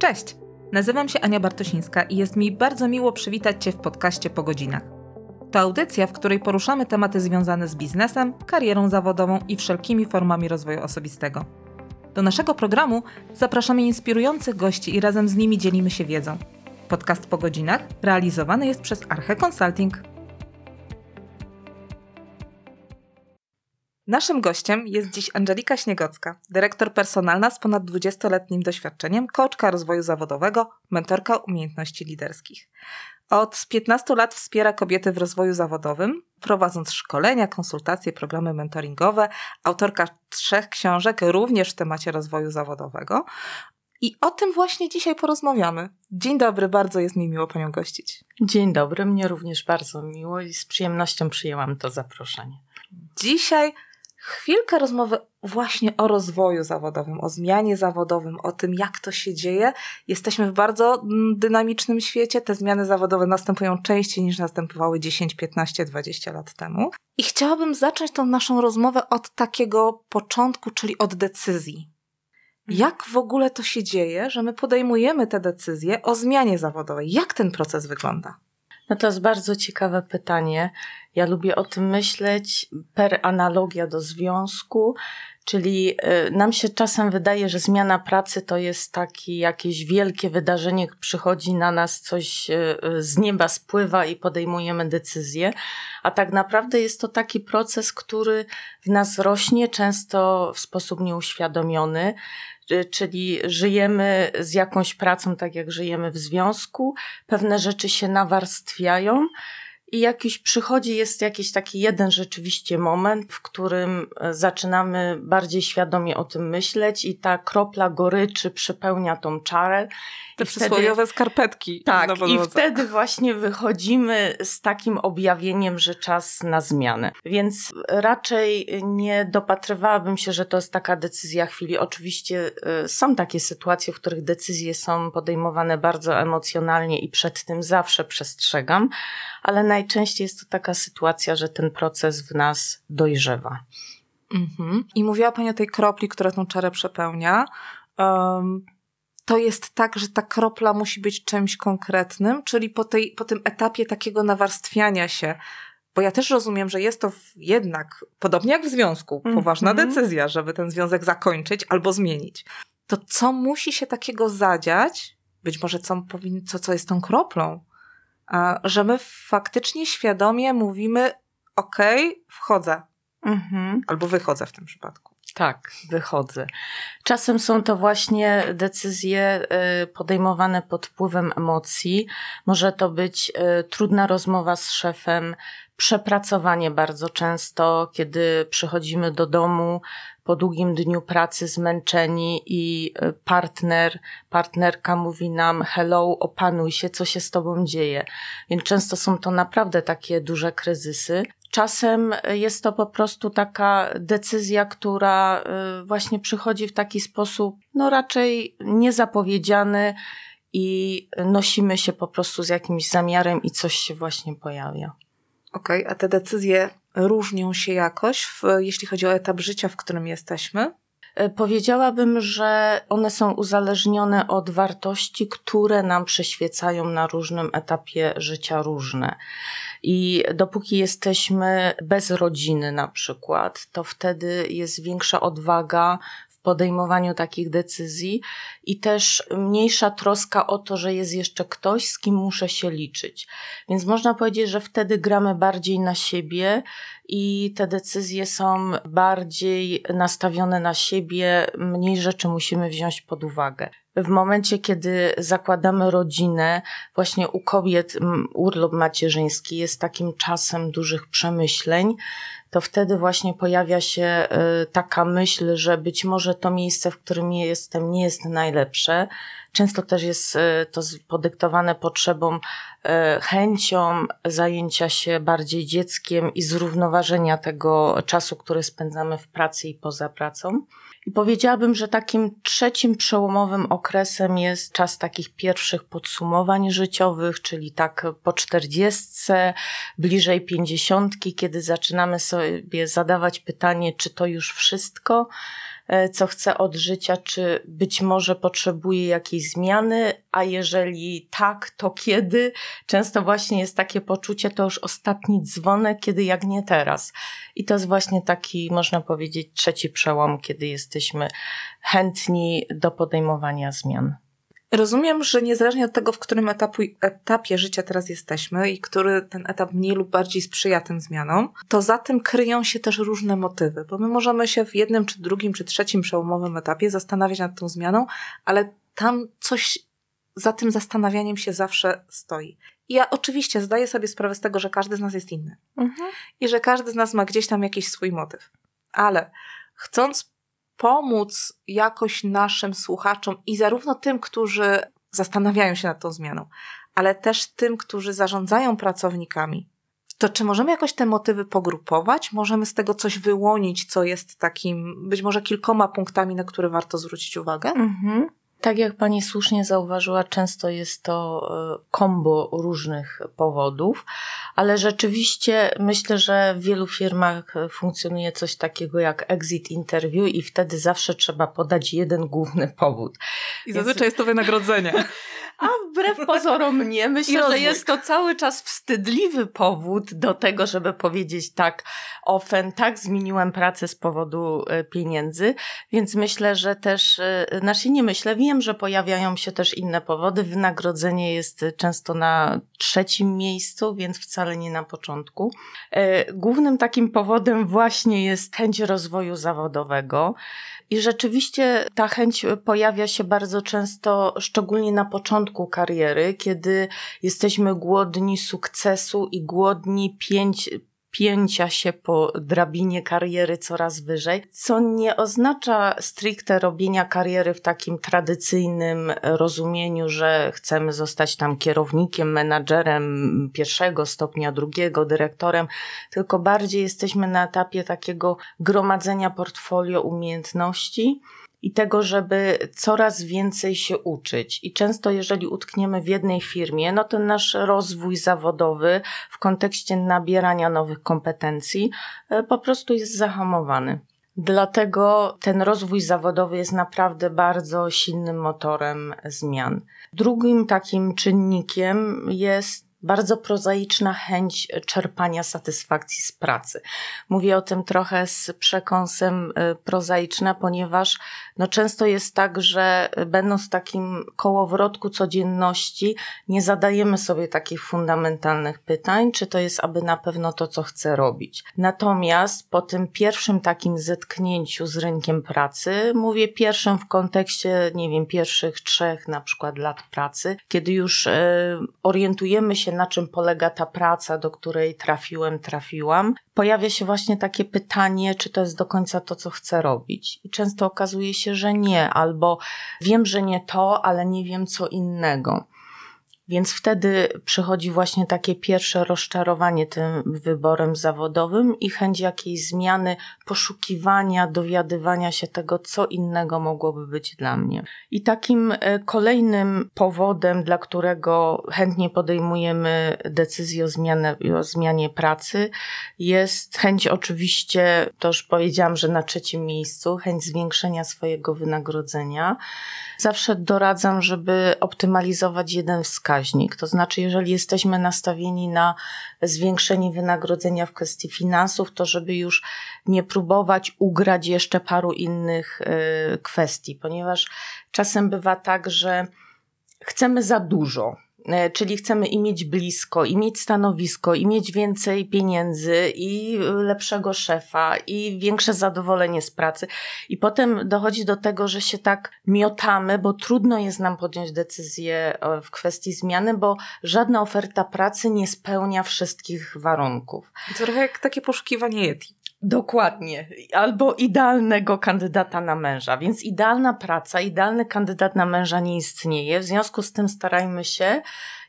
Cześć! Nazywam się Ania Bartosińska i jest mi bardzo miło przywitać Cię w podcaście po godzinach. To audycja, w której poruszamy tematy związane z biznesem, karierą zawodową i wszelkimi formami rozwoju osobistego. Do naszego programu zapraszamy inspirujących gości i razem z nimi dzielimy się wiedzą. Podcast po godzinach realizowany jest przez Arche Consulting. Naszym gościem jest dziś Angelika Śniegocka, dyrektor personalna z ponad 20-letnim doświadczeniem, koczka rozwoju zawodowego, mentorka umiejętności liderskich. Od 15 lat wspiera kobiety w rozwoju zawodowym, prowadząc szkolenia, konsultacje, programy mentoringowe, autorka trzech książek również w temacie rozwoju zawodowego. I o tym właśnie dzisiaj porozmawiamy. Dzień dobry, bardzo jest mi miło Panią gościć. Dzień dobry, mnie również bardzo miło i z przyjemnością przyjęłam to zaproszenie. Dzisiaj chwilkę rozmowy właśnie o rozwoju zawodowym, o zmianie zawodowym, o tym, jak to się dzieje. Jesteśmy w bardzo mm, dynamicznym świecie. Te zmiany zawodowe następują częściej niż następowały 10, 15, 20 lat temu. I chciałabym zacząć tą naszą rozmowę od takiego początku, czyli od decyzji. Jak w ogóle to się dzieje, że my podejmujemy te decyzje o zmianie zawodowej? Jak ten proces wygląda? No to jest bardzo ciekawe pytanie. Ja lubię o tym myśleć per analogia do związku, czyli y, nam się czasem wydaje, że zmiana pracy to jest takie jakieś wielkie wydarzenie, przychodzi na nas coś y, z nieba spływa i podejmujemy decyzję, a tak naprawdę jest to taki proces, który w nas rośnie, często w sposób nieuświadomiony. Czyli żyjemy z jakąś pracą, tak jak żyjemy w związku, pewne rzeczy się nawarstwiają i jakiś przychodzi, jest jakiś taki jeden rzeczywiście moment, w którym e, zaczynamy bardziej świadomie o tym myśleć i ta kropla goryczy przepełnia tą czarę. Te przysłowiowe wtedy, skarpetki. Tak, i wtedy właśnie wychodzimy z takim objawieniem, że czas na zmianę. Więc raczej nie dopatrywałabym się, że to jest taka decyzja chwili. Oczywiście e, są takie sytuacje, w których decyzje są podejmowane bardzo emocjonalnie i przed tym zawsze przestrzegam, ale najczęściej jest to taka sytuacja, że ten proces w nas dojrzewa. Mhm. I mówiła Pani o tej kropli, która tą czarę przepełnia. Um, to jest tak, że ta kropla musi być czymś konkretnym, czyli po, tej, po tym etapie takiego nawarstwiania się, bo ja też rozumiem, że jest to jednak, podobnie jak w związku, poważna mm -hmm. decyzja, żeby ten związek zakończyć albo zmienić. To co musi się takiego zadziać, być może co, powinno, co, co jest tą kroplą, że my faktycznie świadomie mówimy, ok, wchodzę. Mhm. Albo wychodzę w tym przypadku. Tak, wychodzę. Czasem są to właśnie decyzje y, podejmowane pod wpływem emocji. Może to być y, trudna rozmowa z szefem, przepracowanie bardzo często, kiedy przychodzimy do domu po długim dniu pracy zmęczeni i y, partner, partnerka mówi nam hello, opanuj się, co się z tobą dzieje. Więc często są to naprawdę takie duże kryzysy. Czasem jest to po prostu taka decyzja, która y, właśnie przychodzi w taki sposób, no raczej niezapowiedziany i nosimy się po prostu z jakimś zamiarem i coś się właśnie pojawia. Okej, okay, a te decyzje różnią się jakoś, w, jeśli chodzi o etap życia, w którym jesteśmy? E, powiedziałabym, że one są uzależnione od wartości, które nam przyświecają na różnym etapie życia różne. I dopóki jesteśmy bez rodziny na przykład, to wtedy jest większa odwaga podejmowaniu takich decyzji i też mniejsza troska o to, że jest jeszcze ktoś, z kim muszę się liczyć. Więc można powiedzieć, że wtedy gramy bardziej na siebie i te decyzje są bardziej nastawione na siebie, mniej rzeczy musimy wziąć pod uwagę. W momencie, kiedy zakładamy rodzinę, właśnie u kobiet urlop macierzyński jest takim czasem dużych przemyśleń, to wtedy właśnie pojawia się y, taka myśl, że być może to miejsce, w którym jestem, nie jest najlepsze. Często też jest y, to podyktowane potrzebą, y, chęcią zajęcia się bardziej dzieckiem i zrównoważenia tego czasu, który spędzamy w pracy i poza pracą. I powiedziałabym, że takim trzecim przełomowym okresem jest czas takich pierwszych podsumowań życiowych, czyli tak po czterdziestce, bliżej pięćdziesiątki, kiedy zaczynamy sobie zadawać pytanie, czy to już wszystko, co chce od życia, czy być może potrzebuje jakiejś zmiany, a jeżeli tak, to kiedy? Często właśnie jest takie poczucie, to już ostatni dzwonek, kiedy jak nie teraz. I to jest właśnie taki, można powiedzieć, trzeci przełom, kiedy jesteśmy chętni do podejmowania zmian. Rozumiem, że niezależnie od tego, w którym etapu, etapie życia teraz jesteśmy i który ten etap mniej lub bardziej sprzyja tym zmianom, to za tym kryją się też różne motywy, bo my możemy się w jednym, czy drugim, czy trzecim przełomowym etapie zastanawiać nad tą zmianą, ale tam coś za tym zastanawianiem się zawsze stoi. I ja oczywiście zdaję sobie sprawę z tego, że każdy z nas jest inny mhm. i że każdy z nas ma gdzieś tam jakiś swój motyw. Ale chcąc pomóc jakoś naszym słuchaczom i zarówno tym, którzy zastanawiają się nad tą zmianą, ale też tym, którzy zarządzają pracownikami, to czy możemy jakoś te motywy pogrupować? Możemy z tego coś wyłonić, co jest takim, być może kilkoma punktami, na które warto zwrócić uwagę? Mhm. Tak jak pani słusznie zauważyła, często jest to kombo różnych powodów, ale rzeczywiście myślę, że w wielu firmach funkcjonuje coś takiego jak exit interview i wtedy zawsze trzeba podać jeden główny powód. I zazwyczaj Więc... jest to wynagrodzenie. A wbrew pozorom nie. Myślę, że jest to cały czas wstydliwy powód do tego, żeby powiedzieć tak, ofen, tak, zmieniłem pracę z powodu e, pieniędzy, więc myślę, że też, e, znaczy nie myślę, wiem, że pojawiają się też inne powody. Wynagrodzenie jest często na trzecim miejscu, więc wcale nie na początku. E, głównym takim powodem właśnie jest chęć rozwoju zawodowego. I rzeczywiście ta chęć pojawia się bardzo często, szczególnie na początku kariery, kiedy jesteśmy głodni sukcesu i głodni pięć, pięcia się po drabinie kariery coraz wyżej, co nie oznacza stricte robienia kariery w takim tradycyjnym rozumieniu, że chcemy zostać tam kierownikiem, menadżerem pierwszego stopnia, drugiego, dyrektorem, tylko bardziej jesteśmy na etapie takiego gromadzenia portfolio umiejętności i tego, żeby coraz więcej się uczyć. I często, jeżeli utkniemy w jednej firmie, no to nasz rozwój zawodowy w kontekście nabierania nowych kompetencji e, po prostu jest zahamowany. Dlatego ten rozwój zawodowy jest naprawdę bardzo silnym motorem zmian. Drugim takim czynnikiem jest bardzo prozaiczna chęć czerpania satysfakcji z pracy. Mówię o tym trochę z przekąsem y, prozaiczna, ponieważ no często jest tak, że będąc w takim kołowrotku codzienności, nie zadajemy sobie takich fundamentalnych pytań, czy to jest aby na pewno to, co chcę robić. Natomiast po tym pierwszym takim zetknięciu z rynkiem pracy, mówię pierwszym w kontekście, nie wiem, pierwszych trzech na przykład lat pracy, kiedy już y, orientujemy się na czym polega ta praca, do której trafiłem, trafiłam, pojawia się właśnie takie pytanie, czy to jest do końca to, co chcę robić. I często okazuje się, że nie, albo wiem, że nie to, ale nie wiem co innego. Więc wtedy przychodzi właśnie takie pierwsze rozczarowanie tym wyborem zawodowym i chęć jakiejś zmiany, poszukiwania, dowiadywania się tego, co innego mogłoby być dla mnie. I takim e, kolejnym powodem, dla którego chętnie podejmujemy decyzję o, zmianę, o zmianie pracy, jest chęć oczywiście, to już powiedziałam, że na trzecim miejscu, chęć zwiększenia swojego wynagrodzenia. Zawsze doradzam, żeby optymalizować jeden wskaźnik. To znaczy, jeżeli jesteśmy nastawieni na zwiększenie wynagrodzenia w kwestii finansów, to żeby już nie próbować ugrać jeszcze paru innych y, kwestii, ponieważ czasem bywa tak, że chcemy za dużo czyli chcemy i mieć blisko, i mieć stanowisko, i mieć więcej pieniędzy, i lepszego szefa, i większe zadowolenie z pracy. I potem dochodzi do tego, że się tak miotamy, bo trudno jest nam podjąć decyzję e, w kwestii zmiany, bo żadna oferta pracy nie spełnia wszystkich warunków. To trochę jak takie poszukiwanie Yeti. Dokładnie. Albo idealnego kandydata na męża. Więc idealna praca, idealny kandydat na męża nie istnieje. W związku z tym starajmy się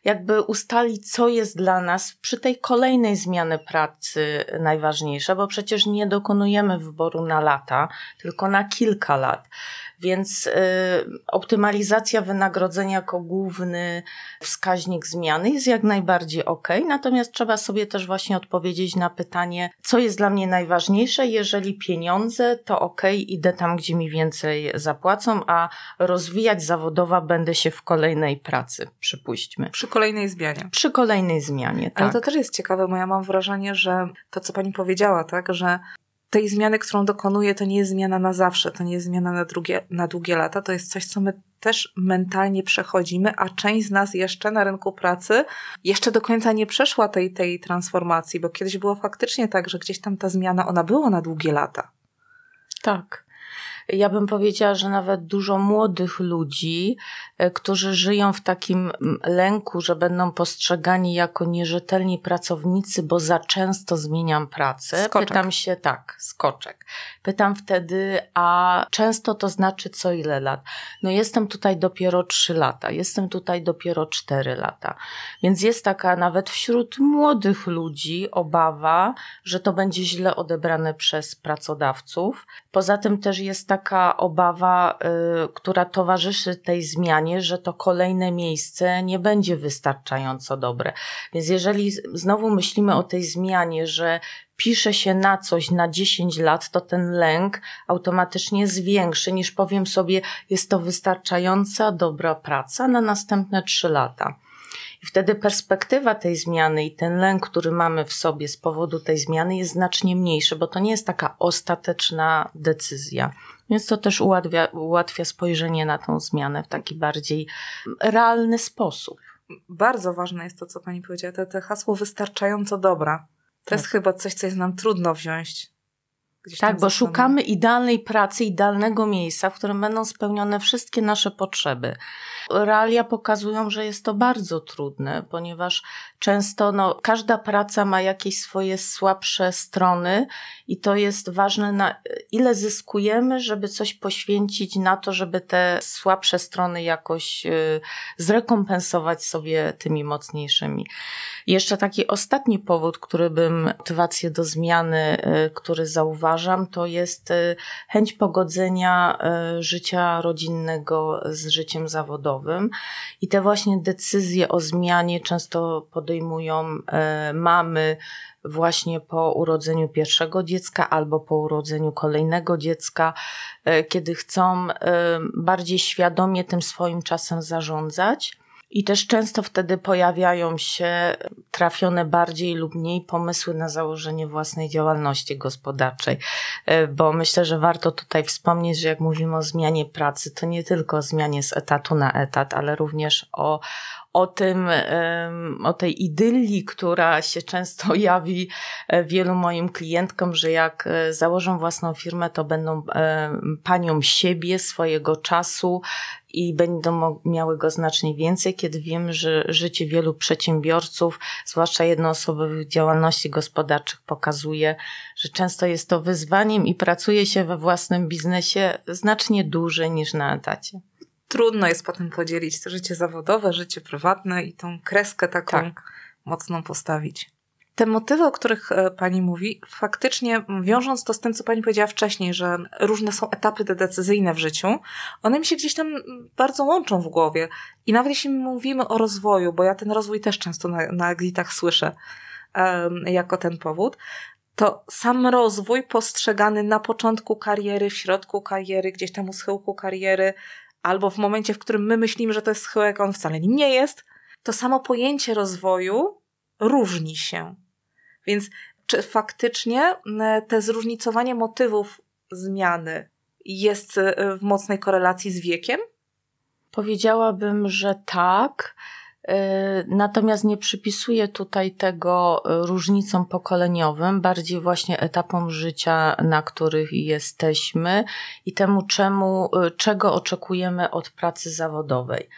jakby ustalić, co jest dla nas przy tej kolejnej zmiany pracy najważniejsze, bo przecież nie dokonujemy wyboru na lata, tylko na kilka lat. Więc y, optymalizacja wynagrodzenia jako główny wskaźnik zmiany jest jak najbardziej ok, natomiast trzeba sobie też właśnie odpowiedzieć na pytanie, co jest dla mnie najważniejsze. Jeżeli pieniądze, to ok, idę tam, gdzie mi więcej zapłacą, a rozwijać zawodowo będę się w kolejnej pracy, przypuśćmy. Przy kolejnej zmianie. Przy kolejnej zmianie, tak. Ale to też jest ciekawe, bo ja mam wrażenie, że to, co pani powiedziała, tak, że tej zmiany, którą dokonuję, to nie jest zmiana na zawsze, to nie jest zmiana na, drugie, na długie lata, to jest coś, co my też mentalnie przechodzimy, a część z nas jeszcze na rynku pracy jeszcze do końca nie przeszła tej, tej transformacji, bo kiedyś było faktycznie tak, że gdzieś tam ta zmiana, ona była na długie lata. Tak. Ja bym powiedziała, że nawet dużo młodych ludzi, e, którzy żyją w takim lęku, że będą postrzegani jako nierzetelni pracownicy, bo za często zmieniam pracę. Skoczek. Pytam się, tak, skoczek. Pytam wtedy, a często to znaczy co ile lat? No jestem tutaj dopiero trzy lata, jestem tutaj dopiero cztery lata. Więc jest taka nawet wśród młodych ludzi obawa, że to będzie źle odebrane przez pracodawców. Poza tym też jest taka obawa, y, która towarzyszy tej zmianie, że to kolejne miejsce nie będzie wystarczająco dobre. Więc jeżeli znowu myślimy o tej zmianie, że pisze się na coś na 10 lat, to ten lęk automatycznie jest większy niż powiem sobie, jest to wystarczająca dobra praca na następne 3 lata. I wtedy perspektywa tej zmiany i ten lęk, który mamy w sobie z powodu tej zmiany jest znacznie mniejszy, bo to nie jest taka ostateczna decyzja. Więc to też ułatwia, ułatwia spojrzenie na tą zmianę w taki bardziej realny sposób. Bardzo ważne jest to, co pani powiedziała, to, to hasło wystarczająco dobra. To tak. jest chyba coś, co jest nam trudno wziąć. Tak, bo szukamy idealnej pracy, idealnego miejsca, w którym będą spełnione wszystkie nasze potrzeby realia pokazują, że jest to bardzo trudne, ponieważ często no, każda praca ma jakieś swoje słabsze strony i to jest ważne, na ile zyskujemy, żeby coś poświęcić na to, żeby te słabsze strony jakoś y, zrekompensować sobie tymi mocniejszymi. Jeszcze taki ostatni powód, który bym, motywację do zmiany, y, który zauważam, to jest y, chęć pogodzenia życia rodzinnego z życiem zawodowym i te właśnie decyzje o zmianie często podejmują e, mamy właśnie po urodzeniu pierwszego dziecka albo po urodzeniu kolejnego dziecka, kiedy chcą bardziej świadomie tym swoim czasem zarządzać. I też często wtedy pojawiają się trafione bardziej lub mniej pomysły na założenie własnej działalności gospodarczej. E, bo myślę, że warto tutaj wspomnieć, że jak mówimy o zmianie pracy, to nie tylko o zmianie z etatu na etat, ale również o, o tym, o tej idylii, która się często jawi e, wielu moim klientkom, że jak e, założą własną firmę, to będą panią siebie, swojego czasu i będą miały go znacznie więcej, kiedy wiem, że życie wielu przedsiębiorców, zwłaszcza jednoosobowych działalności gospodarczych pokazuje, że często jest to wyzwaniem i pracuje się we własnym biznesie znacznie dłużej niż na etacie trudno jest potem podzielić to życie zawodowe, życie prywatne i tą kreskę taką tak. mocną postawić. Te motywy, o których e, pani mówi, faktycznie wiążąc to z tym, co pani powiedziała wcześniej, że różne są etapy te decyzyjne w życiu, one mi się gdzieś tam bardzo łączą w głowie. I nawet jeśli mówimy o rozwoju, bo ja ten rozwój też często na, na exitach słyszę um, jako ten powód, to sam rozwój postrzegany na początku kariery, w środku kariery, gdzieś tam u schyłku kariery, albo w momencie, w którym my myślimy, że to jest schyłek, on wcale nim nie jest, to samo pojęcie rozwoju różni się. Więc czy faktycznie te zróżnicowanie motywów zmiany jest e, w mocnej korelacji z wiekiem? Powiedziałabym, że tak. E, natomiast nie przypisuję tutaj tego e, różnicom pokoleniowym, bardziej właśnie etapom życia, na których jesteśmy i temu, czemu, e, czego oczekujemy od pracy zawodowej.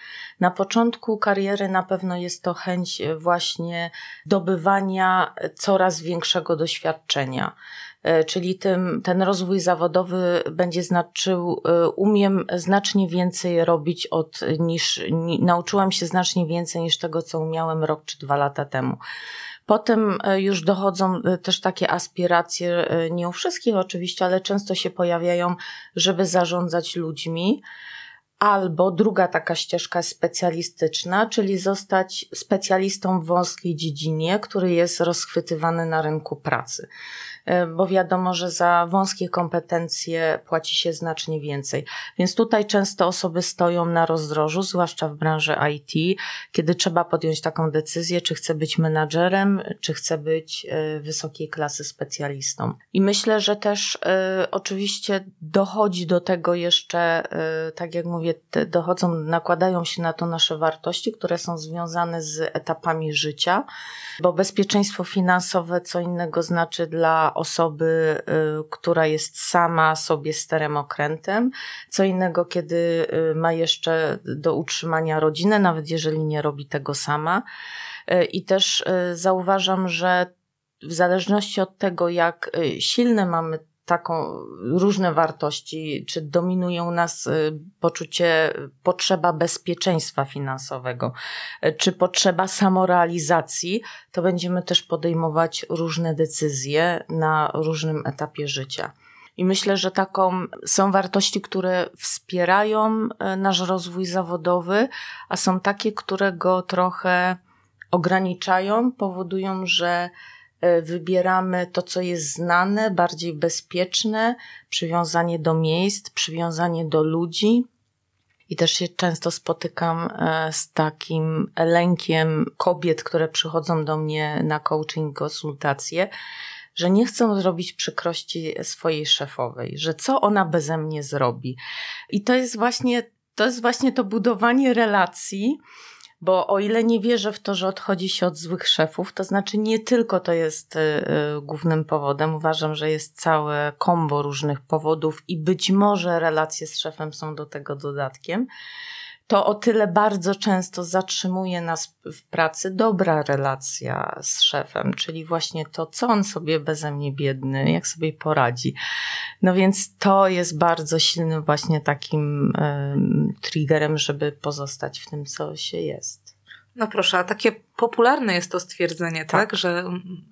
Na początku kariery na pewno jest to chęć właśnie dobywania coraz większego doświadczenia E, czyli tym, ten rozwój zawodowy będzie znaczył, e, umiem znacznie więcej robić od niż, nauczyłam się znacznie więcej niż tego, co umiałem rok czy dwa lata temu. Potem e, już dochodzą też takie aspiracje, nie u wszystkich oczywiście, ale często się pojawiają, żeby zarządzać ludźmi. Albo druga taka ścieżka specjalistyczna, czyli zostać specjalistą w wąskiej dziedzinie, który jest rozchwytywany na rynku pracy. E, bo wiadomo, że za wąskie kompetencje płaci się znacznie więcej. Więc tutaj często osoby stoją na rozdrożu, zwłaszcza w branży IT, kiedy trzeba podjąć taką decyzję, czy chce być menadżerem, czy chce być e, wysokiej klasy specjalistą. I myślę, że też y, oczywiście dochodzi do tego jeszcze, y, tak jak mówię, dochodzą, nakładają się na to nasze wartości, które są związane z etapami życia, bo bezpieczeństwo finansowe co innego znaczy dla osoby, y, która jest sama sobie sterem okrętem. Co innego, kiedy y, ma jeszcze do utrzymania rodzinę, nawet jeżeli nie robi tego sama. Y, I też zauważam, że w zależności od tego, jak silne mamy taką różne wartości, czy dominują nas y, poczucie, potrzeba bezpieczeństwa finansowego, y, czy potrzeba samorealizacji, to będziemy też podejmować różne decyzje na różnym etapie życia. I myślę, że taką są wartości, które wspierają y, nasz rozwój zawodowy, a są takie, które go trochę ograniczają, powodują, że wybieramy to, co jest znane, bardziej bezpieczne, przywiązanie do miejsc, przywiązanie do ludzi. I też się często spotykam e, z takim lękiem kobiet, które przychodzą do mnie na coaching, konsultacje, że nie chcą zrobić przykrości swojej szefowej, że co ona beze mnie zrobi. I to jest właśnie to, jest właśnie to budowanie relacji, bo o ile nie wierzę w to, że odchodzi się od złych szefów, to znaczy nie tylko to jest y, y, głównym powodem. Uważam, że jest całe kombo różnych powodów i być może relacje z szefem są do tego dodatkiem. To o tyle bardzo często zatrzymuje nas w pracy dobra relacja z szefem, czyli właśnie to, co on sobie beze mnie biedny, jak sobie poradzi. No więc to jest bardzo silnym właśnie takim triggerem, żeby pozostać w tym, co się jest. No proszę, a takie popularne jest to stwierdzenie, tak? tak? Że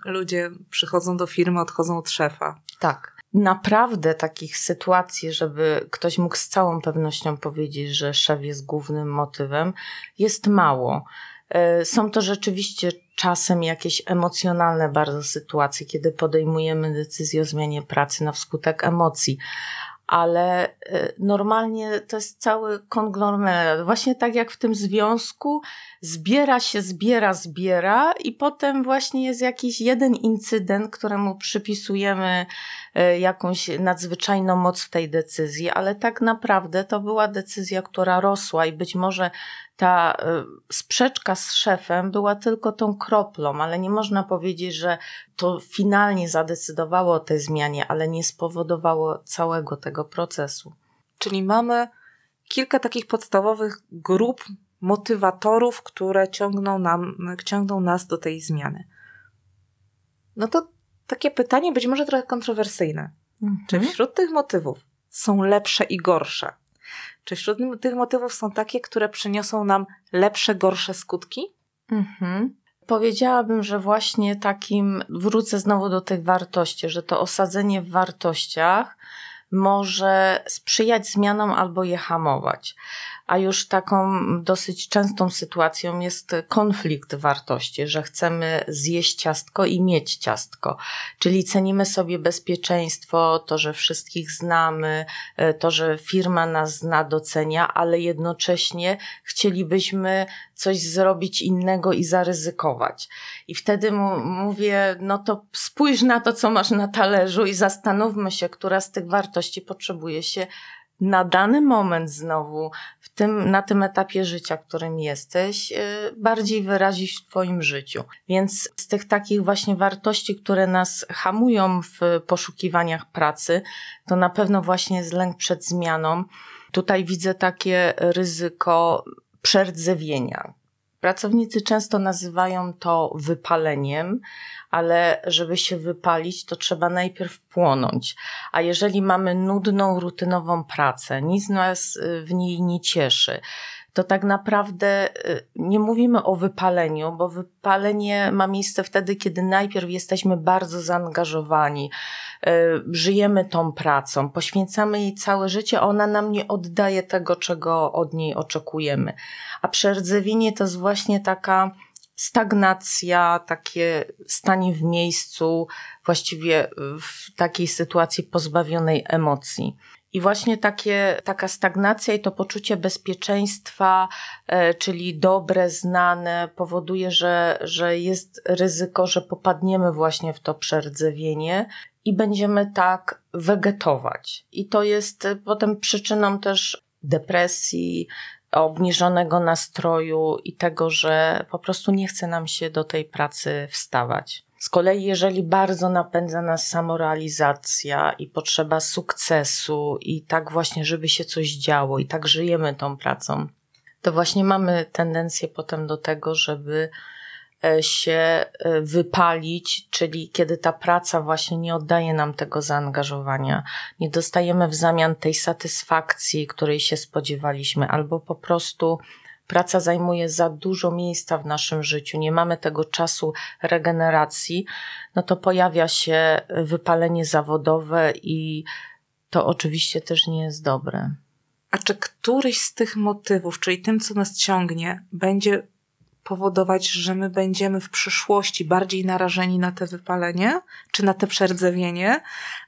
ludzie przychodzą do firmy, odchodzą od szefa. Tak. Naprawdę takich sytuacji, żeby ktoś mógł z całą pewnością powiedzieć, że szef jest głównym motywem, jest mało. E, są to rzeczywiście czasem jakieś emocjonalne bardzo sytuacje, kiedy podejmujemy decyzję o zmianie pracy na wskutek emocji, ale e, normalnie to jest cały konglomerat. Właśnie tak jak w tym związku, zbiera się, zbiera, zbiera i potem właśnie jest jakiś jeden incydent, któremu przypisujemy e, jakąś nadzwyczajną moc w tej decyzji, ale tak naprawdę to była decyzja, która rosła i być może ta e, sprzeczka z szefem była tylko tą kroplą, ale nie można powiedzieć, że to finalnie zadecydowało o tej zmianie, ale nie spowodowało całego tego procesu. Czyli mamy kilka takich podstawowych grup motywatorów, które ciągną, nam, ciągną nas do tej zmiany. No to takie pytanie być może trochę kontrowersyjne. Mhm. Czy wśród tych motywów są lepsze i gorsze? Czy wśród tych motywów są takie, które przyniosą nam lepsze, gorsze skutki? Mhm. Powiedziałabym, że właśnie takim, wrócę znowu do tych wartości, że to osadzenie w wartościach może sprzyjać zmianom albo je hamować a już taką dosyć częstą sytuacją jest konflikt wartości, że chcemy zjeść ciastko i mieć ciastko, czyli cenimy sobie bezpieczeństwo, to, że wszystkich znamy, e, to, że firma nas zna, docenia, ale jednocześnie chcielibyśmy coś zrobić innego i zaryzykować. I wtedy mówię, no to spójrz na to, co masz na talerzu i zastanówmy się, która z tych wartości potrzebuje się na dany moment znowu, w tym, na tym etapie życia, którym jesteś, y, bardziej wyrazić w Twoim życiu. Więc z tych takich właśnie wartości, które nas hamują w poszukiwaniach pracy, to na pewno właśnie jest lęk przed zmianą. Tutaj widzę takie ryzyko przerdzewienia, Pracownicy często nazywają to wypaleniem, ale żeby się wypalić, to trzeba najpierw płonąć. A jeżeli mamy nudną, rutynową pracę, nic nas y, w niej nie cieszy, to tak naprawdę y, nie mówimy o wypaleniu, bo wypalenie ma miejsce wtedy, kiedy najpierw jesteśmy bardzo zaangażowani, y, żyjemy tą pracą, poświęcamy jej całe życie, ona nam nie oddaje tego, czego od niej oczekujemy. A przerdzewienie to jest właśnie taka stagnacja, takie stanie w miejscu, właściwie w takiej sytuacji pozbawionej emocji. I właśnie takie, taka stagnacja i to poczucie bezpieczeństwa, e, czyli dobre, znane, powoduje, że, że jest ryzyko, że popadniemy właśnie w to przerdzewienie i będziemy tak wegetować. I to jest potem przyczyną też depresji, obniżonego nastroju i tego, że po prostu nie chce nam się do tej pracy wstawać. Z kolei, jeżeli bardzo napędza nas samorealizacja i potrzeba sukcesu, i tak właśnie, żeby się coś działo, i tak żyjemy tą pracą, to właśnie mamy tendencję potem do tego, żeby e, się e, wypalić, czyli kiedy ta praca właśnie nie oddaje nam tego zaangażowania, nie dostajemy w zamian tej satysfakcji, której się spodziewaliśmy, albo po prostu praca zajmuje za dużo miejsca w naszym życiu, nie mamy tego czasu regeneracji, no to pojawia się wypalenie zawodowe i to oczywiście też nie jest dobre. A czy któryś z tych motywów, czyli tym, co nas ciągnie, będzie powodować, że my będziemy w przyszłości bardziej narażeni na te wypalenie, czy na te przerdzewienie,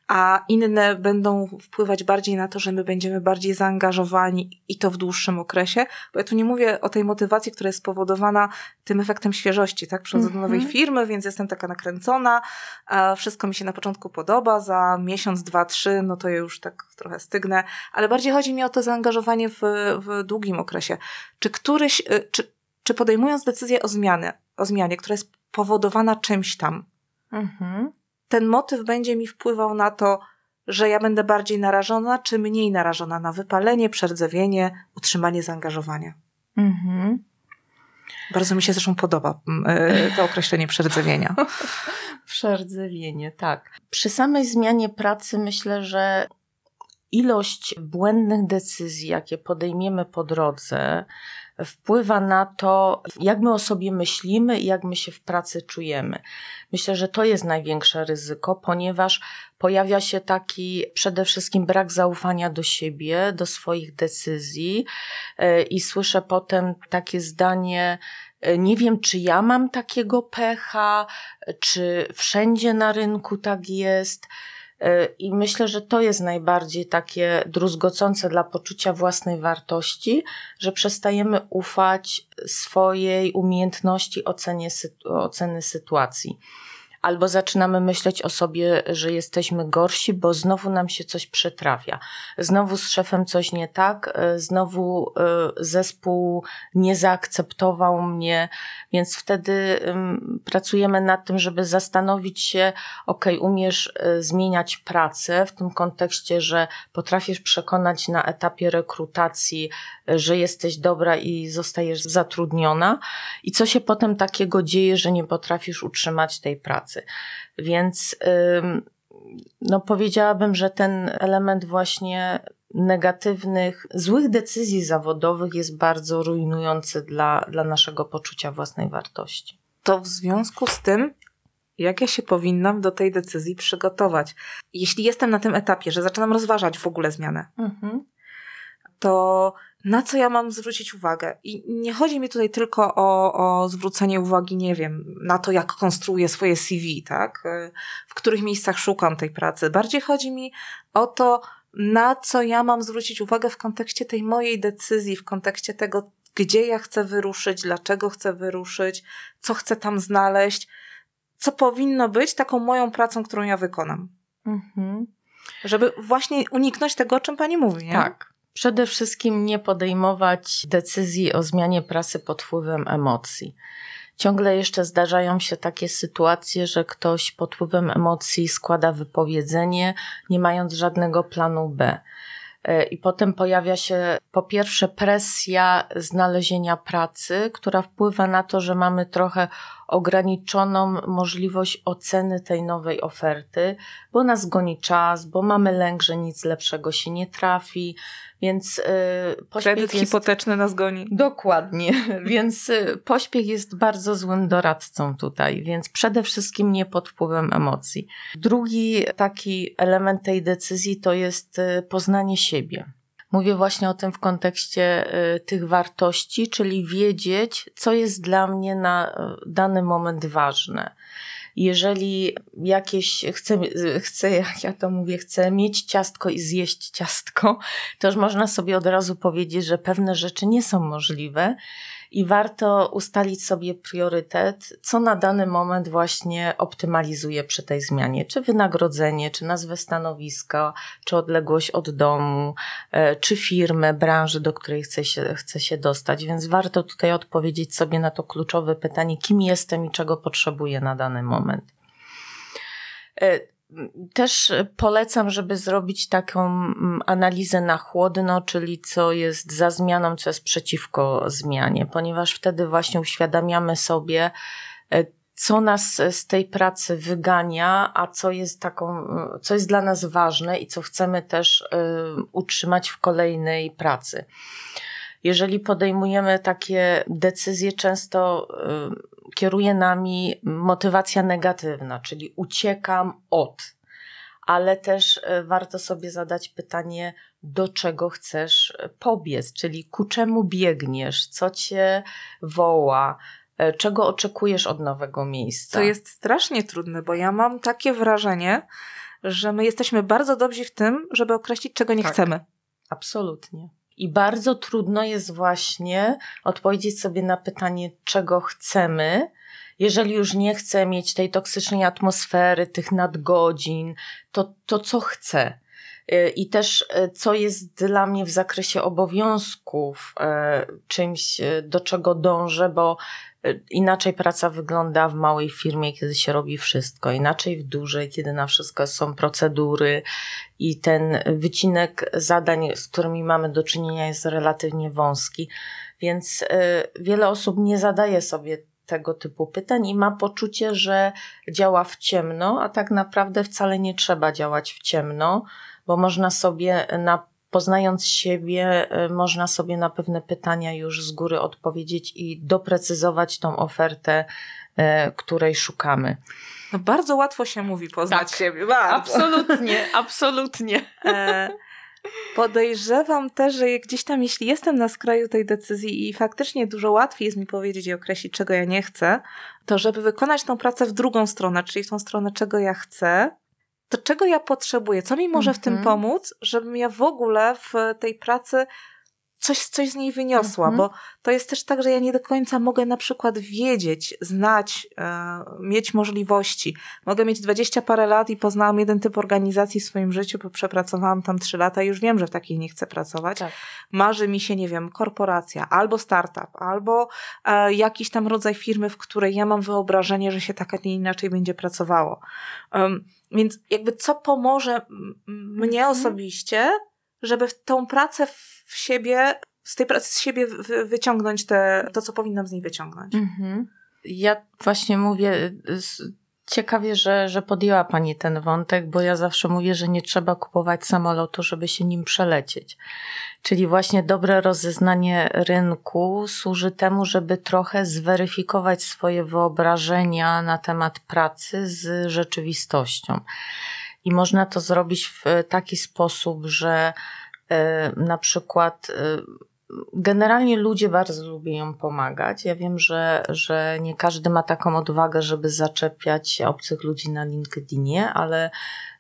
a inne będą wpływać bardziej na to, że my będziemy bardziej zaangażowani i to w dłuższym okresie. Bo ja tu nie mówię o tej motywacji, która jest spowodowana tym efektem świeżości, tak? Przychodzę mm -hmm. do nowej mhm. firmy, więc jestem taka nakręcona, wszystko mi się na początku podoba, za miesiąc, dwa, trzy, no to ja już tak trochę stygnę, ale bardziej chodzi mi o to zaangażowanie w, w długim okresie. Czy któryś, y, czy, czy podejmując decyzję o zmianie, o zmianie, która jest powodowana czymś tam, mhm. ten motyw będzie mi wpływał na to, że ja będę bardziej narażona, czy mniej narażona na wypalenie, przerdzewienie, utrzymanie zaangażowania. Mhm. Bardzo mi się zresztą podoba mm, e, to określenie przerdzewienia. Przerdzewienie, tak. Przy samej zmianie pracy myślę, że ilość błędnych decyzji, jakie podejmiemy po drodze, wpływa na to, jak my o sobie myślimy i jak my się w pracy czujemy. Myślę, że to jest największe ryzyko, ponieważ pojawia się taki przede wszystkim brak zaufania do siebie, do swoich decyzji e, i słyszę potem takie zdanie, e, nie wiem, czy ja mam takiego pecha, czy wszędzie na rynku tak jest. E, I myślę, że to jest najbardziej takie druzgocące dla poczucia własnej wartości, że przestajemy ufać swojej umiejętności ocenie, oceny sytuacji albo zaczynamy myśleć o sobie, że jesteśmy gorsi, bo znowu nam się coś przytrafia. Znowu z szefem coś nie tak, e, znowu e, zespół nie zaakceptował mnie, więc wtedy pracujemy nad tym, żeby zastanowić się, ok, umiesz e, zmieniać pracę w tym kontekście, że potrafisz przekonać na etapie rekrutacji, że jesteś dobra i zostajesz zatrudniona i co się potem takiego dzieje, że nie potrafisz utrzymać tej pracy. Więc no powiedziałabym, że ten element właśnie negatywnych, złych decyzji zawodowych jest bardzo rujnujący dla, dla naszego poczucia własnej wartości. To w związku z tym, jak ja się powinnam do tej decyzji przygotować? Jeśli jestem na tym etapie, że zaczynam rozważać w ogóle zmianę, mhm. to na co ja mam zwrócić uwagę. I nie chodzi mi tutaj tylko o, o zwrócenie uwagi, nie wiem, na to, jak konstruuję swoje CV, tak? W których miejscach szukam tej pracy. Bardziej chodzi mi o to, na co ja mam zwrócić uwagę w kontekście tej mojej decyzji, w kontekście tego, gdzie ja chcę wyruszyć, dlaczego chcę wyruszyć, co chcę tam znaleźć, co powinno być taką moją pracą, którą ja wykonam. Mhm. Żeby właśnie uniknąć tego, o czym pani mówi, nie? Tak. Przede wszystkim nie podejmować decyzji o zmianie prasy pod wpływem emocji. Ciągle jeszcze zdarzają się takie sytuacje, że ktoś pod wpływem emocji składa wypowiedzenie, nie mając żadnego planu B. E, I potem pojawia się po pierwsze presja znalezienia pracy, która wpływa na to, że mamy trochę ograniczoną możliwość oceny tej nowej oferty, bo nas goni czas, bo mamy lęk, że nic lepszego się nie trafi, więc yy, pośpiech Kredyt jest... hipoteczny nas goni. Dokładnie, więc y, pośpiech jest bardzo złym doradcą tutaj, więc przede wszystkim nie pod wpływem emocji. Drugi taki element tej decyzji to jest y, poznanie siebie. Mówię właśnie o tym w kontekście y, tych wartości, czyli wiedzieć, co jest dla mnie na dany moment ważne. Jeżeli jakieś, chcę, chcę, jak ja to mówię, chcę mieć ciastko i zjeść ciastko, to już można sobie od razu powiedzieć, że pewne rzeczy nie są możliwe i warto ustalić sobie priorytet, co na dany moment właśnie optymalizuje przy tej zmianie, czy wynagrodzenie, czy nazwę stanowiska, czy odległość od domu, e, czy firmę, branży, do której chce się, chce się dostać. Więc warto tutaj odpowiedzieć sobie na to kluczowe pytanie, kim jestem i czego potrzebuję na dany moment. E, też polecam, żeby zrobić taką mm, analizę na chłodno, czyli co jest za zmianą, co jest przeciwko zmianie, ponieważ wtedy właśnie uświadamiamy sobie, e, co nas z tej pracy wygania, a co jest taką, co jest dla nas ważne i co chcemy też y, utrzymać w kolejnej pracy. Jeżeli podejmujemy takie decyzje, często y, kieruje nami motywacja negatywna, czyli uciekam od. Ale też e, warto sobie zadać pytanie, do czego chcesz e, pobiec, czyli ku czemu biegniesz, co cię woła, e, czego oczekujesz od nowego miejsca. To jest strasznie trudne, bo ja mam takie wrażenie, że my jesteśmy bardzo dobrzy w tym, żeby określić, czego nie tak, chcemy. Absolutnie. I bardzo trudno jest właśnie odpowiedzieć sobie na pytanie, czego chcemy, jeżeli już nie chcę mieć tej toksycznej atmosfery, tych nadgodzin, to, to co chcę? Y, I też y, co jest dla mnie w zakresie obowiązków y, czymś, do czego dążę, bo inaczej praca wygląda w małej firmie, kiedy się robi wszystko, inaczej w dużej, kiedy na wszystko są procedury i ten wycinek zadań, z którymi mamy do czynienia, jest relatywnie wąski. Więc wiele osób nie zadaje sobie tego typu pytań i ma poczucie, że działa w ciemno, a tak naprawdę wcale nie trzeba działać w ciemno, bo można sobie na poznając siebie, y, można sobie na pewne pytania już z góry odpowiedzieć i doprecyzować tą ofertę, y, której szukamy. No bardzo łatwo się mówi poznać tak, siebie. Bardzo. Absolutnie, absolutnie. E, Podejrzewam też, że gdzieś tam, jeśli jestem na skraju tej decyzji i faktycznie dużo łatwiej jest mi powiedzieć i określić, czego ja nie chcę, to żeby wykonać tą pracę w drugą stronę, czyli w tą stronę, czego ja chcę, to czego ja potrzebuję, co mi może w tym mhm. pomóc, żebym ja w ogóle w tej pracy coś, coś z niej wyniosła, mhm. bo to jest też tak, że ja nie do końca mogę na przykład wiedzieć, znać, e, mieć możliwości. Mogę mieć dwadzieścia parę lat i poznałam jeden typ organizacji w swoim życiu, bo przepracowałam tam trzy lata i już wiem, że w takiej nie chcę pracować. Tak. Marzy mi się, nie wiem, korporacja, albo startup, albo e, jakiś tam rodzaj firmy, w której ja mam wyobrażenie, że się tak, a nie inaczej będzie pracowało. Um, więc jakby co pomoże mnie mhm. osobiście, żeby w tą pracę w siebie, z tej pracy z siebie wyciągnąć te, to, co powinnam z niej wyciągnąć. Mhm. Ja właśnie mówię, ciekawie, że, że podjęła Pani ten wątek, bo ja zawsze mówię, że nie trzeba kupować samolotu, żeby się nim przelecieć. Czyli właśnie dobre rozeznanie rynku służy temu, żeby trochę zweryfikować swoje wyobrażenia na temat pracy z rzeczywistością. I można to zrobić w taki sposób, że e, na przykład e, generalnie ludzie bardzo lubią pomagać. Ja wiem, że, że nie każdy ma taką odwagę, żeby zaczepiać obcych ludzi na LinkedInie, ale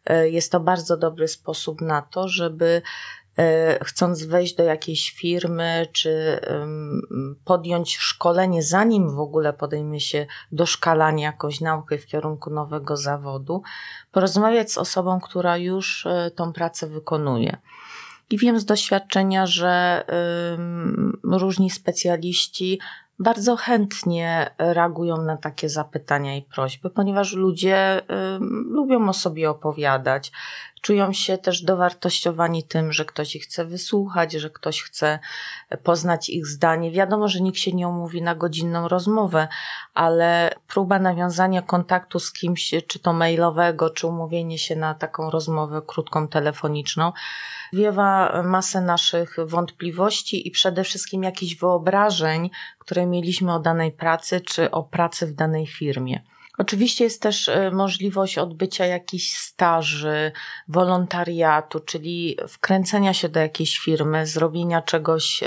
e, jest to bardzo dobry sposób na to, żeby chcąc wejść do jakiejś firmy, czy podjąć szkolenie, zanim w ogóle podejmie się doszkalania jakąś naukę w kierunku nowego zawodu, porozmawiać z osobą, która już e, tą pracę wykonuje. I wiem z doświadczenia, że różni specjaliści bardzo chętnie reagują na takie zapytania i prośby, ponieważ ludzie lubią o sobie opowiadać, czują się też dowartościowani tym, że ktoś ich chce wysłuchać, że ktoś chce poznać ich zdanie. Wiadomo, że nikt się nie umówi na godzinną rozmowę, ale próba nawiązania kontaktu z kimś, czy to mailowego, czy umówienie się na taką rozmowę krótką telefoniczną, wiewa masę naszych wątpliwości i przede wszystkim jakichś wyobrażeń, które mieliśmy o danej pracy, czy o pracy w danej firmie. Oczywiście jest też e, możliwość odbycia jakichś staży, wolontariatu, czyli wkręcenia się do jakiejś firmy, zrobienia czegoś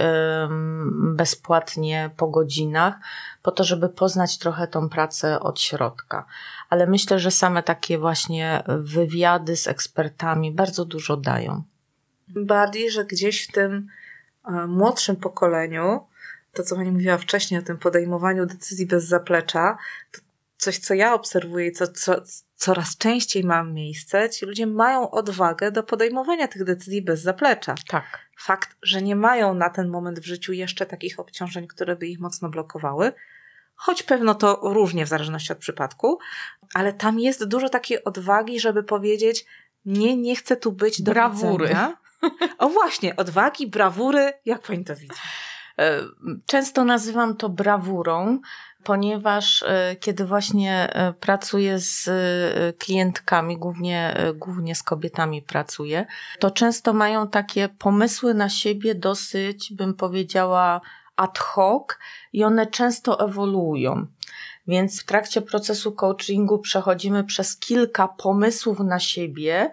bezpłatnie po godzinach, po to, żeby poznać trochę tą pracę od środka. Ale myślę, że same takie właśnie wywiady z ekspertami bardzo dużo dają. Bardziej, że gdzieś w tym e, młodszym pokoleniu, to co Pani mówiła wcześniej o tym podejmowaniu decyzji bez zaplecza, to coś, co ja obserwuję, co, co coraz częściej ma miejsce, ci ludzie mają odwagę do podejmowania tych decyzji bez zaplecza. Tak. Fakt, że nie mają na ten moment w życiu jeszcze takich obciążeń, które by ich mocno blokowały, choć pewno to różnie w zależności od przypadku, ale tam jest dużo takiej odwagi, żeby powiedzieć: Nie, nie chcę tu być do brawury. Widzenia. O właśnie, odwagi, brawury, jak pani to widzi? E, często nazywam to brawurą, ponieważ e, kiedy właśnie e, pracuję z e, klientkami, głównie, głównie z kobietami pracuję, to często mają takie pomysły na siebie dosyć, bym powiedziała, ad hoc i one często ewoluują. Więc w trakcie procesu coachingu przechodzimy przez kilka pomysłów na siebie,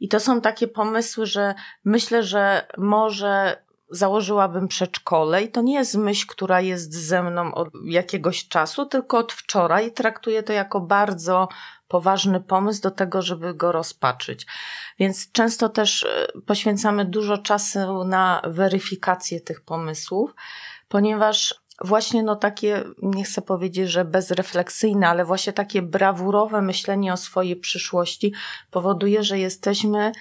i to są takie pomysły, że myślę, że może założyłabym przedszkole i to nie jest myśl, która jest ze mną od jakiegoś czasu, tylko od wczoraj. Traktuję to jako bardzo poważny pomysł do tego, żeby go rozpaczyć. Więc często też e, poświęcamy dużo czasu na weryfikację tych pomysłów, ponieważ właśnie no takie, nie chcę powiedzieć, że bezrefleksyjne, ale właśnie takie brawurowe myślenie o swojej przyszłości powoduje, że jesteśmy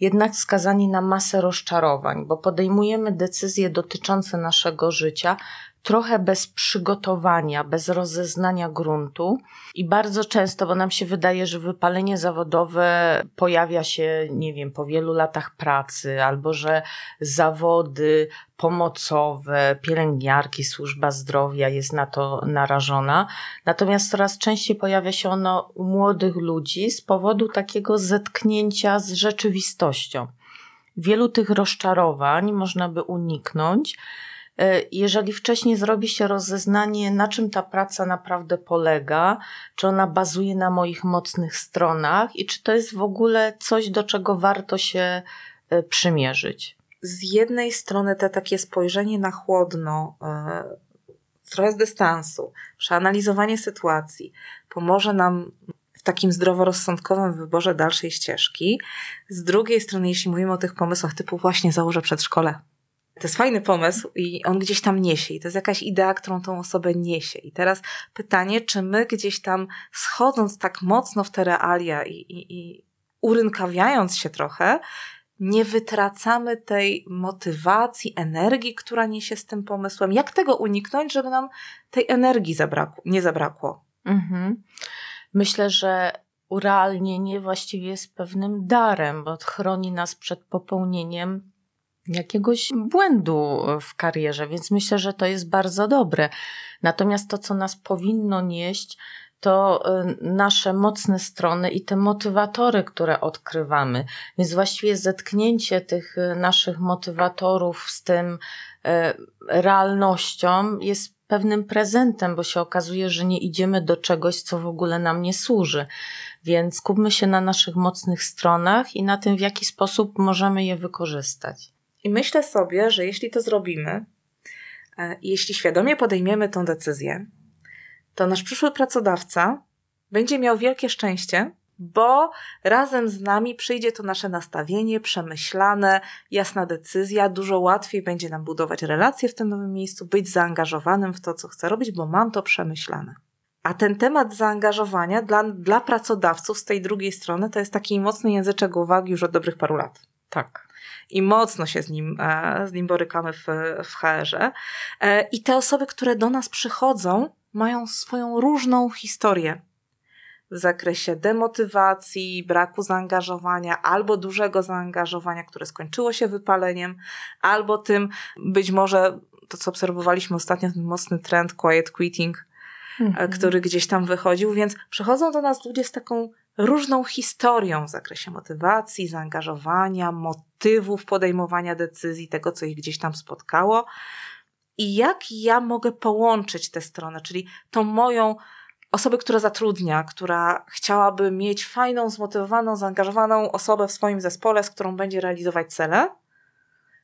jednak skazani na masę rozczarowań, bo podejmujemy decyzje dotyczące naszego życia trochę bez przygotowania, bez rozeznania gruntu i bardzo często, bo nam się wydaje, że wypalenie zawodowe pojawia się, nie wiem, po wielu latach pracy, albo że zawody pomocowe, pielęgniarki, służba zdrowia jest na to narażona. Natomiast coraz częściej pojawia się ono u młodych ludzi z powodu takiego zetknięcia z rzeczywistością. Wielu tych rozczarowań można by uniknąć, jeżeli wcześniej zrobi się rozeznanie, na czym ta praca naprawdę polega, czy ona bazuje na moich mocnych stronach i czy to jest w ogóle coś, do czego warto się e, przymierzyć. Z jednej strony te takie spojrzenie na chłodno, e, trochę z dystansu, przeanalizowanie sytuacji pomoże nam w takim zdroworozsądkowym wyborze dalszej ścieżki. Z drugiej strony, jeśli mówimy o tych pomysłach typu właśnie założę przedszkole, to jest fajny pomysł i on gdzieś tam niesie. I to jest jakaś idea, którą tą osobę niesie. I teraz pytanie, czy my gdzieś tam schodząc tak mocno w te realia i, i, i urynkawiając się trochę, nie wytracamy tej motywacji, energii, która niesie z tym pomysłem. Jak tego uniknąć, żeby nam tej energii zabrakło, nie zabrakło? Mhm. Myślę, że urealnienie właściwie jest pewnym darem, bo chroni nas przed popełnieniem jakiegoś błędu w karierze, więc myślę, że to jest bardzo dobre. Natomiast to, co nas powinno nieść, to y, nasze mocne strony i te motywatory, które odkrywamy. Więc właściwie zetknięcie tych y, naszych motywatorów z tym y, realnością jest pewnym prezentem, bo się okazuje, że nie idziemy do czegoś, co w ogóle nam nie służy. Więc skupmy się na naszych mocnych stronach i na tym, w jaki sposób możemy je wykorzystać. I myślę sobie, że jeśli to zrobimy, e, jeśli świadomie podejmiemy tę decyzję, to nasz przyszły pracodawca będzie miał wielkie szczęście, bo razem z nami przyjdzie to nasze nastawienie, przemyślane, jasna decyzja, dużo łatwiej będzie nam budować relacje w tym nowym miejscu, być zaangażowanym w to, co chcę robić, bo mam to przemyślane. A ten temat zaangażowania dla, dla pracodawców z tej drugiej strony to jest taki mocny języczek uwagi już od dobrych paru lat. Tak i mocno się z nim, e, z nim borykamy w, w HR-ze. E, I te osoby, które do nas przychodzą, mają swoją różną historię. w zakresie demotywacji, braku zaangażowania, albo dużego zaangażowania, które skończyło się wypaleniem, albo tym być może to, co obserwowaliśmy ostatnio, ten mocny trend quiet quitting, mhm. który gdzieś tam wychodził, więc przychodzą do nas ludzie z taką różną historią w zakresie motywacji, zaangażowania, motywów podejmowania decyzji, tego, co ich gdzieś tam spotkało. I jak ja mogę połączyć te strony, czyli tą moją osobę, która zatrudnia, która chciałaby mieć fajną, zmotywowaną, zaangażowaną osobę w swoim zespole, z którą będzie realizować cele,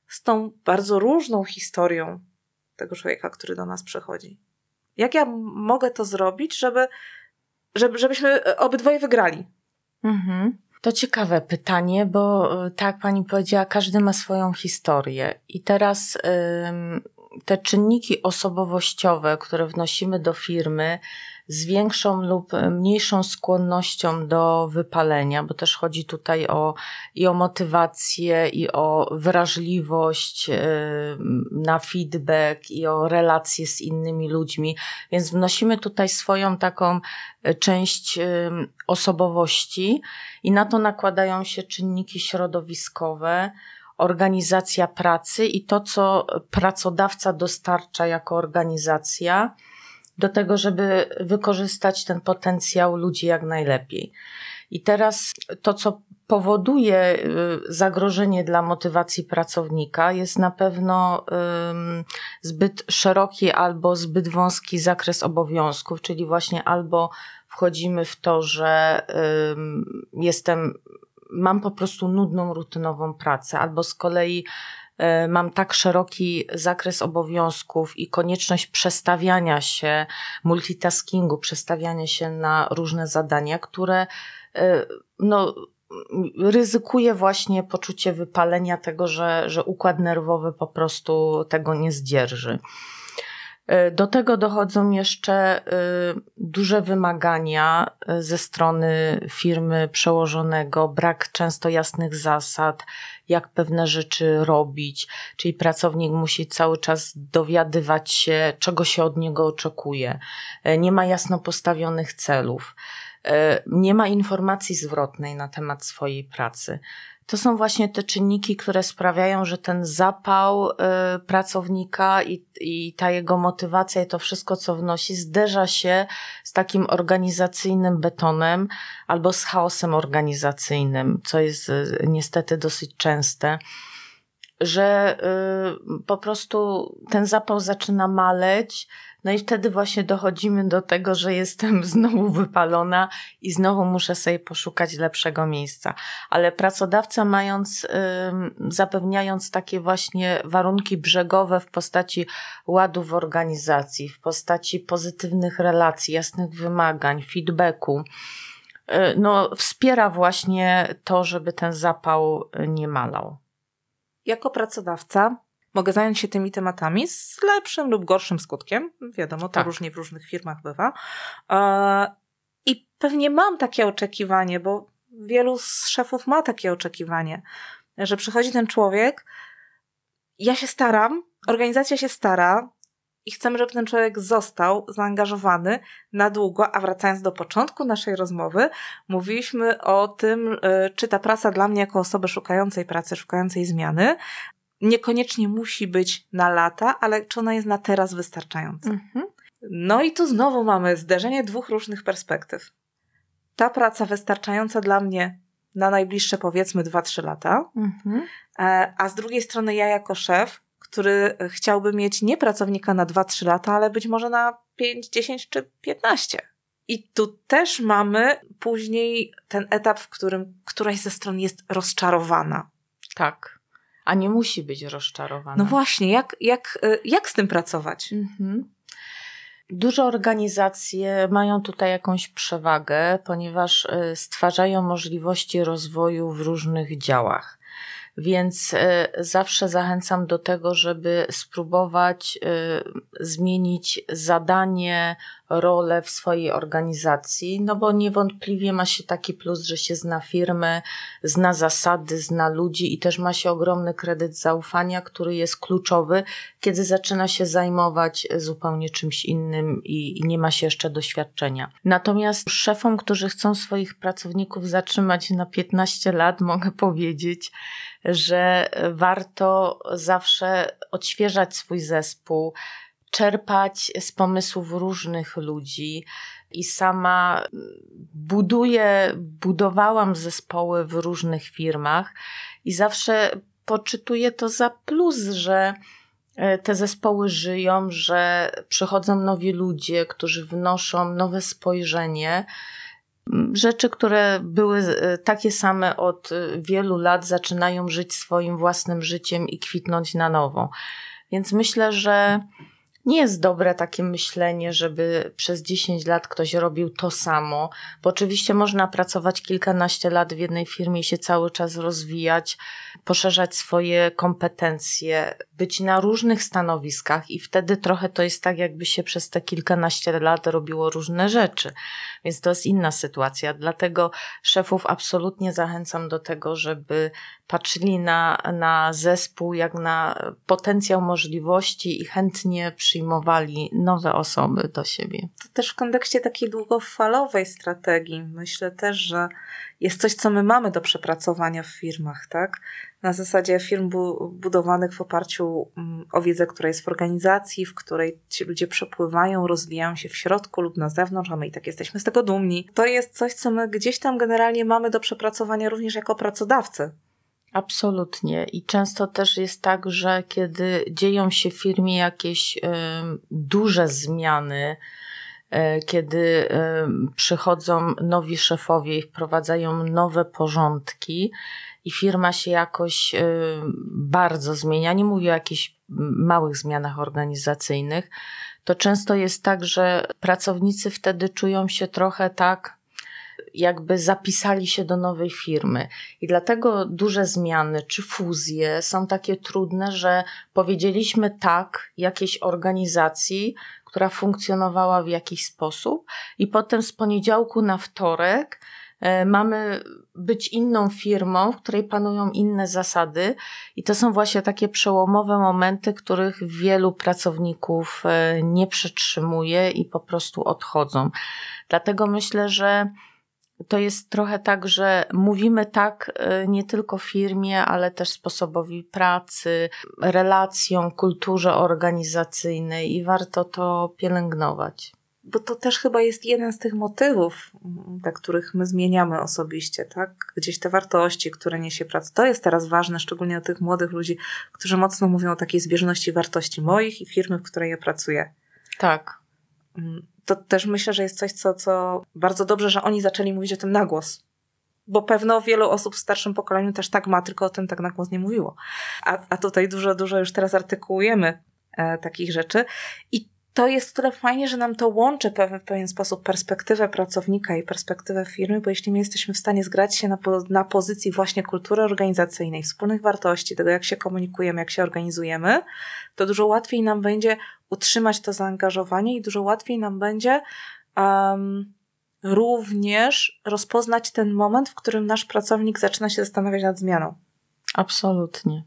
z tą bardzo różną historią tego człowieka, który do nas przychodzi. Jak ja mogę to zrobić, żeby, żeby żebyśmy obydwoje wygrali? Mhm. To ciekawe pytanie, bo e, tak pani powiedziała, każdy ma swoją historię. I teraz te czynniki osobowościowe, które wnosimy do firmy, z większą lub mniejszą skłonnością do wypalenia, bo też chodzi tutaj o, i o motywację, i o wrażliwość y, na feedback, i o relacje z innymi ludźmi, więc wnosimy tutaj swoją taką y, część osobowości i na to nakładają się czynniki środowiskowe, organizacja pracy i to, co pracodawca dostarcza jako organizacja do tego, żeby wykorzystać ten potencjał ludzi jak najlepiej. I teraz to, co powoduje y, zagrożenie dla motywacji pracownika, jest na pewno zbyt szeroki albo zbyt wąski zakres obowiązków, czyli właśnie albo wchodzimy w to, że jestem, mam po prostu nudną, rutynową pracę, albo z kolei mam tak szeroki zakres obowiązków i konieczność przestawiania się, multitaskingu, przestawiania się na różne zadania, które e, no, ryzykuje właśnie poczucie wypalenia tego, że, że układ nerwowy po prostu tego nie zdzierży. E, do tego dochodzą jeszcze duże wymagania ze strony firmy przełożonego, brak często jasnych zasad, jak pewne rzeczy robić, czyli pracownik musi cały czas dowiadywać się, czego się od niego oczekuje. E, nie ma jasno postawionych celów, e, nie ma informacji zwrotnej na temat swojej pracy to są właśnie te czynniki, które sprawiają, że ten zapał y, pracownika i, i ta jego motywacja i to wszystko, co wnosi, zderza się z takim organizacyjnym betonem albo z chaosem organizacyjnym, co jest y, niestety dosyć częste że y, po prostu ten zapał zaczyna maleć, no i wtedy właśnie dochodzimy do tego, że jestem znowu wypalona i znowu muszę sobie poszukać lepszego miejsca. Ale pracodawca mając, zapewniając takie właśnie warunki brzegowe w postaci ładu w organizacji, w postaci pozytywnych relacji, jasnych wymagań, feedbacku, y, no, wspiera właśnie to, żeby ten zapał nie malał. Jako pracodawca mogę zająć się tymi tematami z lepszym lub gorszym skutkiem. Wiadomo, to tak. różnie w różnych firmach bywa. E, I pewnie mam takie oczekiwanie, bo wielu z szefów ma takie oczekiwanie, że przychodzi ten człowiek, ja się staram, organizacja się stara i chcemy, żeby ten człowiek został zaangażowany na długo, a wracając do początku naszej rozmowy, mówiliśmy o tym, e, czy ta praca dla mnie jako osoby szukającej pracy, szukającej zmiany, niekoniecznie musi być na lata, ale czy ona jest na teraz wystarczająca. Mhm. No i tu znowu mamy zderzenie dwóch różnych perspektyw. Ta praca wystarczająca dla mnie na najbliższe powiedzmy 2-3 lata, mhm. E, a z drugiej strony ja jako szef, który chciałby mieć nie pracownika na 2-3 lata, ale być może na 5, 10 czy 15. I tu też mamy później ten etap, w którym któraś ze stron jest rozczarowana. Tak a nie musi być rozczarowana. No właśnie, jak, jak, y, jak z tym pracować? Mhm. Duże organizacje mają tutaj jakąś przewagę, ponieważ y, stwarzają możliwości rozwoju w różnych działach. Więc y, zawsze zachęcam do tego, żeby spróbować zmienić zadanie, rolę w swojej organizacji, no bo niewątpliwie ma się taki plus, że się zna firmę, zna zasady, zna ludzi i też ma się ogromny kredyt zaufania, który jest kluczowy, kiedy zaczyna się zajmować zupełnie czymś innym i, i nie ma się jeszcze doświadczenia. Natomiast szefom, którzy chcą swoich pracowników zatrzymać na 15 lat, mogę powiedzieć, że warto zawsze odświeżać swój zespół, czerpać z pomysłów różnych ludzi. I sama buduję, budowałam zespoły w różnych firmach i zawsze poczytuję to za plus, że e, te zespoły żyją, że przychodzą nowi ludzie, którzy wnoszą nowe spojrzenie. Rzeczy, które były e, takie same od wielu lat, zaczynają żyć swoim własnym życiem i kwitnąć na nowo. Więc myślę, że nie jest dobre takie myślenie, żeby przez 10 lat ktoś robił to samo, bo oczywiście można pracować kilkanaście lat w jednej firmie i się cały czas rozwijać, poszerzać swoje kompetencje, być na różnych stanowiskach i wtedy trochę to jest tak, jakby się przez te kilkanaście lat robiło różne rzeczy. Więc to jest inna sytuacja. Dlatego szefów absolutnie zachęcam do tego, żeby patrzyli na, na zespół jak na potencjał możliwości i chętnie przyjmowali nowe osoby do siebie. To też w kontekście takiej długofalowej strategii. Myślę też, że jest coś, co my mamy do przepracowania w firmach, tak? Na zasadzie firm bu budowanych w oparciu mm, o wiedzę, która jest w organizacji, w której ci ludzie przepływają, rozwijają się w środku lub na zewnątrz, a my i tak jesteśmy z tego dumni. To jest coś, co my gdzieś tam generalnie mamy do przepracowania również jako pracodawcy. Absolutnie. I często też jest tak, że kiedy dzieją się w firmie jakieś duże zmiany, kiedy y, przychodzą nowi szefowie i wprowadzają nowe porządki, i firma się jakoś bardzo zmienia, nie mówię o jakichś małych zmianach organizacyjnych, to często jest tak, że pracownicy wtedy czują się trochę tak, jakby zapisali się do nowej firmy. I dlatego duże zmiany czy fuzje są takie trudne, że powiedzieliśmy tak jakiejś organizacji, która funkcjonowała w jakiś sposób, i potem z poniedziałku na wtorek e, mamy być inną firmą, w której panują inne zasady, i to są właśnie takie przełomowe momenty, których wielu pracowników e, nie przetrzymuje i po prostu odchodzą. Dlatego myślę, że to jest trochę tak, że mówimy tak e, nie tylko firmie, ale też sposobowi pracy, relacjom, kulturze organizacyjnej i warto to pielęgnować. Bo to też chyba jest jeden z tych motywów, dla których my zmieniamy osobiście, tak? Gdzieś te wartości, które niesie praca. To jest teraz ważne, szczególnie dla tych młodych ludzi, którzy mocno mówią o takiej zbieżności wartości moich i firmy, w której ja pracuję. Tak. To też myślę, że jest coś, co, co bardzo dobrze, że oni zaczęli mówić o tym na głos. Bo pewno wielu osób w starszym pokoleniu też tak ma, tylko o tym tak na głos nie mówiło. A, a tutaj dużo, dużo już teraz artykułujemy e, takich rzeczy. I to jest tyle fajnie, że nam to łączy w pewien sposób perspektywę pracownika i perspektywę firmy, bo jeśli my jesteśmy w stanie zgrać się na, na pozycji właśnie kultury organizacyjnej, wspólnych wartości, tego jak się komunikujemy, jak się organizujemy, to dużo łatwiej nam będzie utrzymać to zaangażowanie i dużo łatwiej nam będzie um, również rozpoznać ten moment, w którym nasz pracownik zaczyna się zastanawiać nad zmianą. Absolutnie.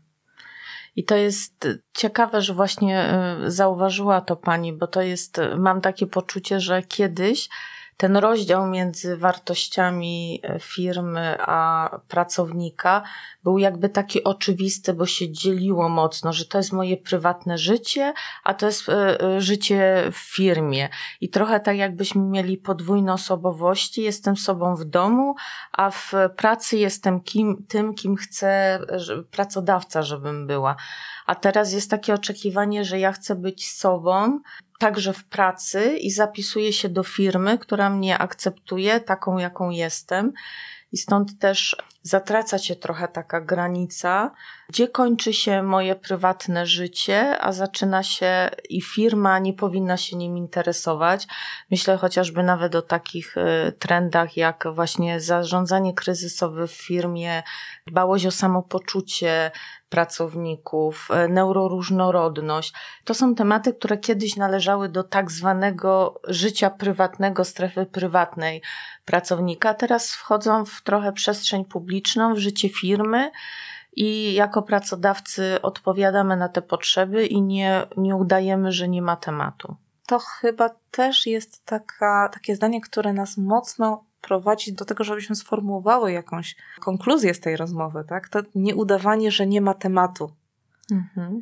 I to jest ciekawe, że właśnie e, zauważyła to pani, bo to jest, mam takie poczucie, że kiedyś ten rozdział między wartościami e, firmy a pracownika był jakby taki oczywisty, bo się dzieliło mocno, że to jest moje prywatne życie, a to jest e, e, życie w firmie. I trochę tak jakbyśmy mieli podwójne osobowości. Jestem sobą w domu, a w pracy jestem kim, tym, kim chce pracodawca, żebym była. A teraz jest takie oczekiwanie, że ja chcę być sobą, także w pracy i zapisuję się do firmy, która mnie akceptuje taką, jaką jestem. I stąd też zatraca się trochę taka granica, gdzie kończy się moje prywatne życie, a zaczyna się i firma nie powinna się nim interesować. Myślę chociażby nawet o takich y, trendach jak właśnie zarządzanie kryzysowe w firmie, dbałość o samopoczucie, pracowników, e, neuroróżnorodność. To są tematy, które kiedyś należały do tak zwanego życia prywatnego, strefy prywatnej pracownika. Teraz wchodzą w trochę przestrzeń publiczną, w życie firmy i jako pracodawcy odpowiadamy na te potrzeby i nie, nie udajemy, że nie ma tematu. To chyba też jest taka, takie zdanie, które nas mocno prowadzi do tego, żebyśmy sformułowały jakąś konkluzję z tej rozmowy, tak? To nie udawanie, że nie ma tematu. Mhm.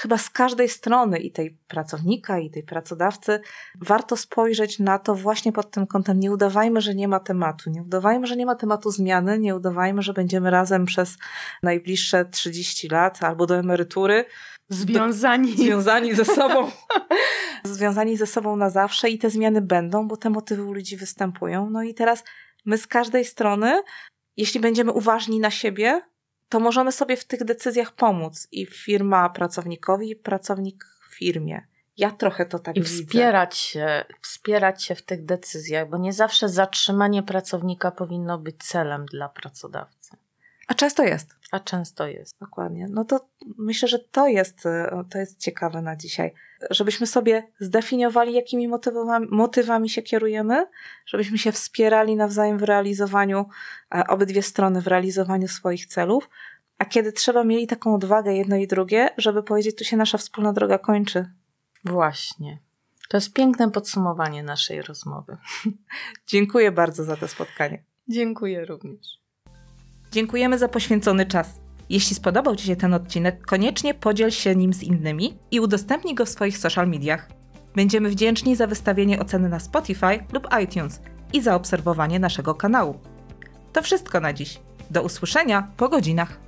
Chyba z każdej strony, i tej pracownika, i tej pracodawcy, warto spojrzeć na to właśnie pod tym kątem. Nie udawajmy, że nie ma tematu. Nie udawajmy, że nie ma tematu zmiany. Nie udawajmy, że będziemy razem przez najbliższe 30 lat albo do emerytury. Związani. Związani ze sobą. związani ze sobą na zawsze i te zmiany będą, bo te motywy u ludzi występują. No i teraz my z każdej strony, jeśli będziemy uważni na siebie, to możemy sobie w tych decyzjach pomóc i firma pracownikowi, i pracownik w firmie. Ja trochę to tak I widzę. wspierać się, wspierać się w tych decyzjach, bo nie zawsze zatrzymanie pracownika powinno być celem dla pracodawcy. A często jest. A często jest. Dokładnie. No to myślę, że to jest, to jest ciekawe na dzisiaj. Żebyśmy sobie zdefiniowali, jakimi motywami, motywami się kierujemy, żebyśmy się wspierali nawzajem w realizowaniu, e, obydwie strony w realizowaniu swoich celów, a kiedy trzeba, mieli taką odwagę jedno i drugie, żeby powiedzieć, tu się nasza wspólna droga kończy. Właśnie. To jest piękne podsumowanie naszej rozmowy. Dziękuję bardzo za to spotkanie. Dziękuję również. Dziękujemy za poświęcony czas. Jeśli spodobał Ci się ten odcinek, koniecznie podziel się nim z innymi i udostępnij go w swoich social mediach. Będziemy wdzięczni za wystawienie oceny na Spotify lub iTunes i za obserwowanie naszego kanału. To wszystko na dziś. Do usłyszenia po godzinach.